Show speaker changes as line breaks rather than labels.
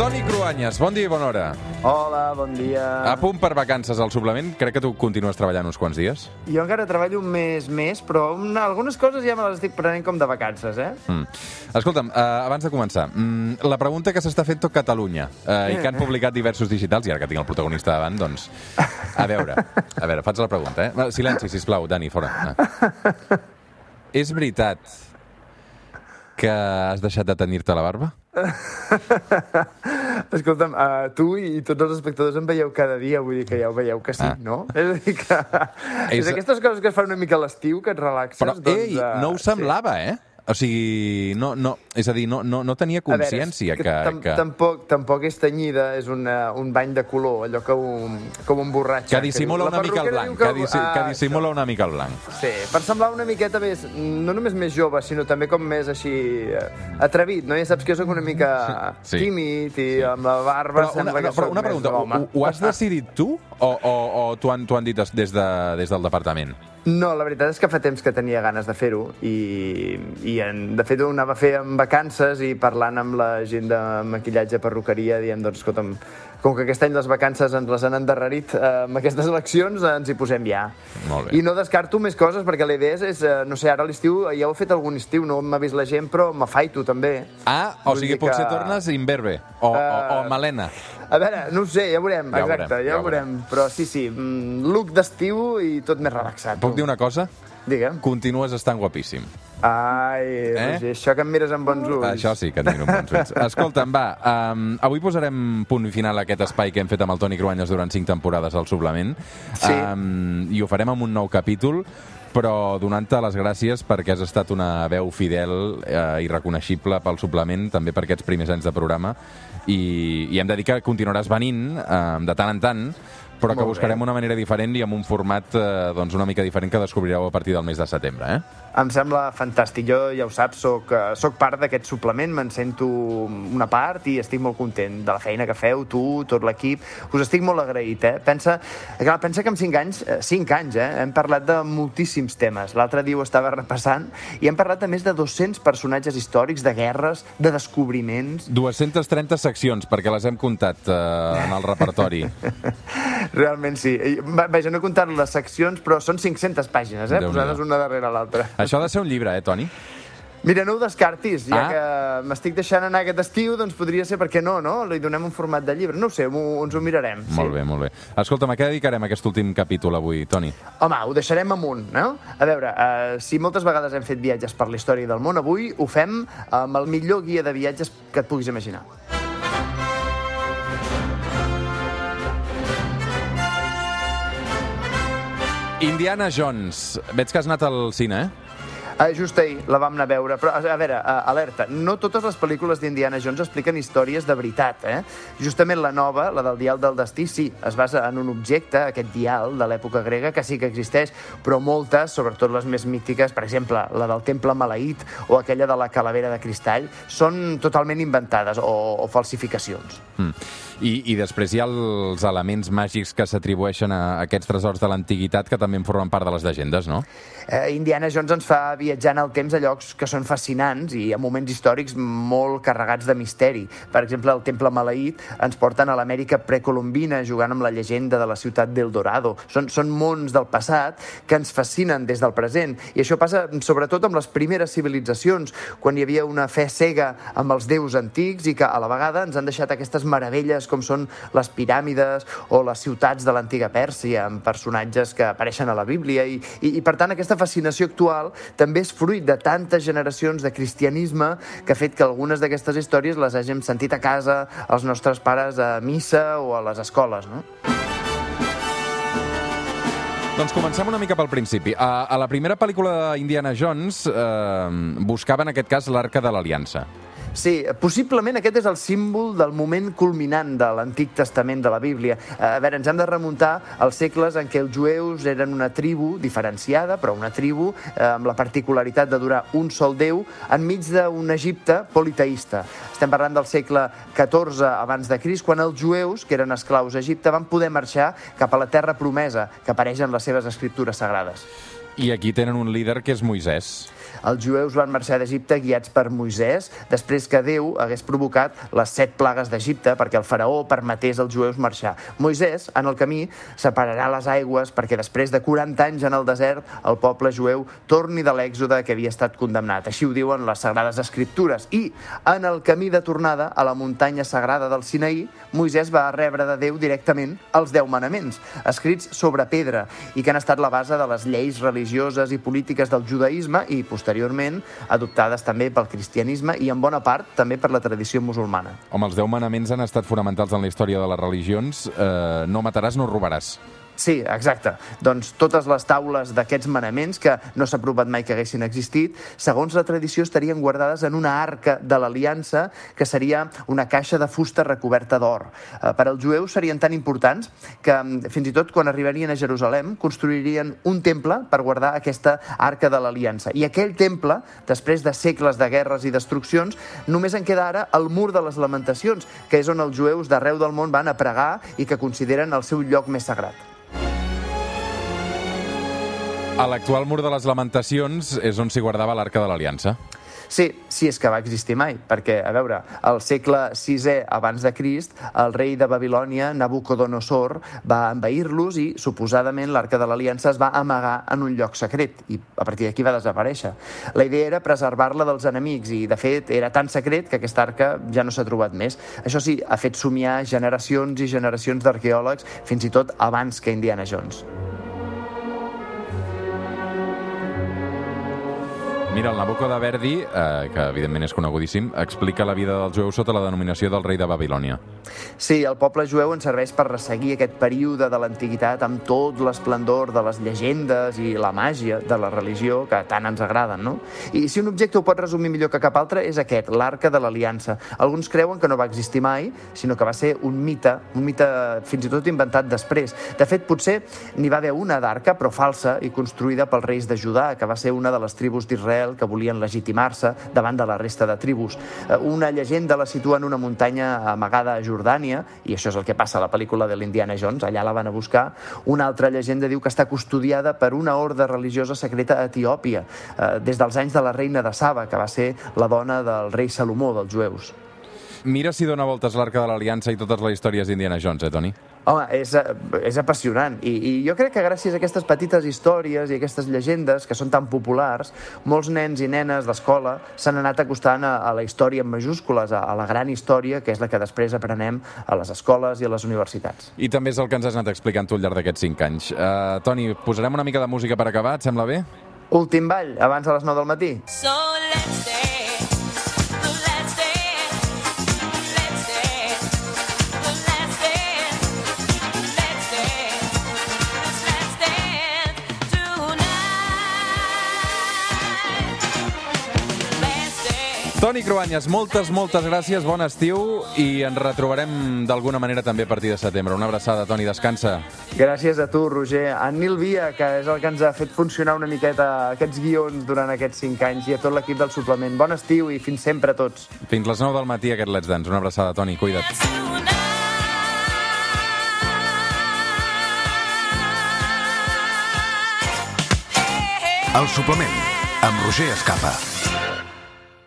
Toni Cruanyes, bon dia i bona hora.
Hola, bon dia.
A punt per vacances al suplement. Crec que tu continues treballant uns quants dies.
Jo encara treballo un mes més, però una, algunes coses ja me les estic prenent com de vacances, eh?
Mm. Escolta'm, uh, abans de començar, mm, la pregunta que s'està fent tot Catalunya uh, i que han publicat diversos digitals, i ara que tinc el protagonista davant, doncs, a veure, a veure, faig la pregunta, eh? Silenci, sisplau, Dani, fora. Ah. És veritat que has deixat de tenir-te la barba?
Escolta'm, uh, tu i tots els espectadors em veieu cada dia, vull dir que ja ho veieu que sí,
Ah.
no? És a dir que...
És-
És aquestes coses que es fan una mica a l'estiu, que et relaxes,
Però,
doncs...
ei,
eh,
no ho semblava, eh? O sigui, no, no, és a dir, no, no, no tenia
veure,
consciència
és
que...
tam
que...
Tampoc, tampoc és tenyida, és una, un bany de color, allò que un, com un borratxo.
Que dissimula una mica el blanc, que, dissi que dissimula una mica el blanc.
Sí, per semblar una miqueta més, no només més jove, sinó també com més així eh, atrevit, no? Ja saps que jo una mica
Sí.
tímid i amb la barba
Però una,
sembla
no,
que
però
soc
una pregunta, ho, ho has decidit tu o, o, o t'ho han, han dit des, de, des del departament?
No, la veritat és que fa temps que tenia ganes de fer-ho i, i en, de fet ho anava a fer en vacances i parlant amb la gent de maquillatge, perruqueria, diem, doncs, escolta'm, com que aquest any les vacances ens les han endarrerit eh, amb aquestes eleccions, ens hi posem ja.
Molt bé.
I no descarto més coses, perquè la idea és, eh, no sé, ara a l'estiu, ja ho he fet algun estiu, no m'ha vist la gent, però m'afaito també.
Ah, o sigui,
dir
potser
que-
tornes imberbe o, o, o
Eh,
melena.
A veure, no ho sé, ja ho veurem,
Ja ho
exacte,
veurem,
ja,
ja
ho
ho
veurem. Però sí, sí, mm, look d'estiu i tot més relaxat.
Puc dir una cosa?
Digue'm.
Continues estant guapíssim.
Ai,
Eh?
Roger, això que em mires amb bons ulls.
Això sí que et miro amb bons ulls. Escolta'm, va, um, avui posarem punt final a aquest espai que hem fet amb el Toni Cruanyes durant cinc temporades al suplement.
Sí.
Um, I ho farem amb un nou capítol però donant-te les gràcies perquè has estat una veu fidel eh, i reconeixible pel suplement, també per aquests primers anys de programa, i, i hem de dir que continuaràs venint eh, de tant en tant, però que
Molt bé.
buscarem una manera diferent i amb un format eh, doncs una mica diferent que descobrireu a partir del mes de setembre. Eh?
Em sembla fantàstic. Jo, ja ho saps, soc, eh, soc part d'aquest suplement, me'n sento una part i estic molt content de la feina que feu, tu, tot l'equip. Us estic molt agraït, eh? Pensa, clar, pensa que en cinc anys, eh, cinc anys, eh, hem parlat de moltíssims temes. L'altre dia ho estava repassant i hem parlat de més de 200 personatges històrics, de guerres, de descobriments.
230 seccions, perquè les hem comptat eh, en el repertori.
Realment sí. Vaja, no he comptat les seccions, però són 500 pàgines, eh? Posades una darrere l'altra.
Això ha de ser un llibre, eh, Toni?
Mira, no ho descartis, ja
Ah.
que m'estic deixant anar aquest estiu, doncs podria ser, per què no, no? Li donem un format de llibre. No ho sé, m'ho- ens ho mirarem.
Molt bé, molt bé. Escolta'm, a què dedicarem aquest últim capítol avui, Toni?
Home, ho deixarem amunt, no? A veure, eh, si moltes vegades hem fet viatges per la història del món, avui ho fem amb el millor guia de viatges que et puguis imaginar.
Indiana Jones. Veig que has anat al cine, eh?
Uh, just ahir la vam anar a veure, però a veure, alerta, no totes les pel·lícules d'Indiana Jones expliquen històries de veritat, eh? Justament la nova, la del dial del destí, sí, es basa en un objecte, aquest dial de l'època grega, que sí que existeix, però moltes, sobretot les més mítiques, per exemple, la del temple maleït o aquella de la calavera de cristall, són totalment inventades o, o falsificacions.
Mm. I, I després hi ha els elements màgics que s'atribueixen a aquests tresors de l'antiguitat que també en formen part de les llegendes, no?
Eh, Indiana Jones ens fa viatjar en el temps a llocs que són fascinants i a moments històrics molt carregats de misteri. Per exemple, el Temple Maleït ens porten a l'Amèrica precolombina jugant amb la llegenda de la ciutat d'El Dorado. Són, són mons del passat que ens fascinen des del present. I això passa sobretot amb les primeres civilitzacions, quan hi havia una fe cega amb els déus antics i que a la vegada ens han deixat aquestes meravelles com són les piràmides o les ciutats de l'antiga Pèrsia amb personatges que apareixen a la Bíblia i, i, i per tant aquesta fascinació actual també és fruit de tantes generacions de cristianisme que ha fet que algunes d'aquestes històries les hàgim sentit a casa, els nostres pares a missa o a les escoles, no?
Doncs comencem una mica pel principi. A, a la primera pel·lícula d'Indiana Jones eh, buscava en aquest cas l'Arca de l'Aliança.
Sí, possiblement aquest és el símbol del moment culminant de l'Antic Testament de la Bíblia. A veure, ens hem de remuntar als segles en què els jueus eren una tribu diferenciada, però una tribu eh, amb la particularitat de durar un sol déu enmig d'un Egipte politeïsta. Estem parlant del segle XIV abans de Crist, quan els jueus, que eren esclaus a Egipte, van poder marxar cap a la terra promesa, que apareix en les seves escriptures sagrades.
I aquí tenen un líder que és Moisès.
Els jueus van marxar d'Egipte guiats per Moisès després que Déu hagués provocat les set plagues d'Egipte perquè el faraó permetés als jueus marxar. Moisès, en el camí, separarà les aigües perquè després de 40 anys en el desert el poble jueu torni de l'èxode que havia estat condemnat. Així ho diuen les Sagrades Escriptures. I en el camí de tornada a la muntanya sagrada del Sinaí, Moisès va rebre de Déu directament els deu manaments, escrits sobre pedra i que han estat la base de les lleis religioses i polítiques del judaïsme i, posteriorment, adoptades també pel cristianisme i, en bona part, també per la tradició musulmana.
Home, els deu manaments han estat fonamentals en la història de les religions. Eh, no mataràs, no robaràs.
Sí, exacte. Doncs totes les taules d'aquests manaments, que no s'ha provat mai que haguessin existit, segons la tradició estarien guardades en una arca de l'aliança, que seria una caixa de fusta recoberta d'or. Eh, per als jueus serien tan importants que mm, fins i tot quan arribarien a Jerusalem construirien un temple per guardar aquesta arca de l'aliança. I aquell temple, després de segles de guerres i destruccions, només en queda ara el mur de les lamentacions, que és on els jueus d'arreu del món van a pregar i que consideren el seu lloc més sagrat.
A l'actual mur de les lamentacions és on s'hi guardava l'arca de l'Aliança.
Sí, sí és que va existir mai, perquè, a veure, al segle VI abans de Crist, el rei de Babilònia, Nabucodonosor, va envair-los i, suposadament, l'arca de l'Aliança es va amagar en un lloc secret i a partir d'aquí va desaparèixer. La idea era preservar-la dels enemics i, de fet, era tan secret que aquesta arca ja no s'ha trobat més. Això sí, ha fet somiar generacions i generacions d'arqueòlegs, fins i tot abans que Indiana Jones.
Mira, el Nabucco de Verdi, eh, que evidentment és conegudíssim, explica la vida dels jueus sota la denominació del rei de Babilònia.
Sí, el poble jueu ens serveix per resseguir aquest període de l'antiguitat amb tot l'esplendor de les llegendes i la màgia de la religió que tant ens agraden, no? I si un objecte ho pot resumir millor que cap altre és aquest, l'arca de l'aliança. Alguns creuen que no va existir mai, sinó que va ser un mite, un mite fins i tot inventat després. De fet, potser n'hi va haver una d'arca, però falsa i construïda pels reis de Judà, que va ser una de les tribus d'Israel que volien legitimar-se davant de la resta de tribus. Eh, Una llegenda la situa en una muntanya amagada a Jordània, i això és el que passa a la pel·lícula de l'Indiana Jones, allà la van a buscar. Una altra llegenda diu que està custodiada per una horda religiosa secreta a Etiòpia, eh, des dels anys de la reina de Saba, que va ser la dona del rei Salomó dels jueus.
Mira si dona voltes l'arca de l'Aliança i totes les històries d'Indiana Jones, eh, Toni?
Home, és, eh, és apassionant I, i jo crec que gràcies a aquestes petites històries i aquestes llegendes que són tan populars, molts nens i nenes d'escola s'han anat acostant a, a la història en majúscules, a, a la gran història, que és la que després aprenem a les escoles i a les universitats.
I també és el que ens has anat explicant tu al llarg d'aquests cinc anys. Uh, Toni, posarem una mica de música per acabar, et sembla bé?
Últim ball, abans de les 9 del matí.
So let's dance,
Toni Cruanyes, moltes, moltes gràcies, bon estiu i ens retrobarem d'alguna manera també a partir de setembre. Una abraçada, Toni, descansa.
Gràcies a tu, Roger. A Nil Via, que és el que ens ha fet funcionar una miqueta aquests guions durant aquests 5 anys, i a tot l'equip del suplement. Bon estiu i fins sempre a tots.
Fins les 9 del matí aquest Let's Dance. Una abraçada, Toni, cuida't.
El suplement, amb Roger Escapa.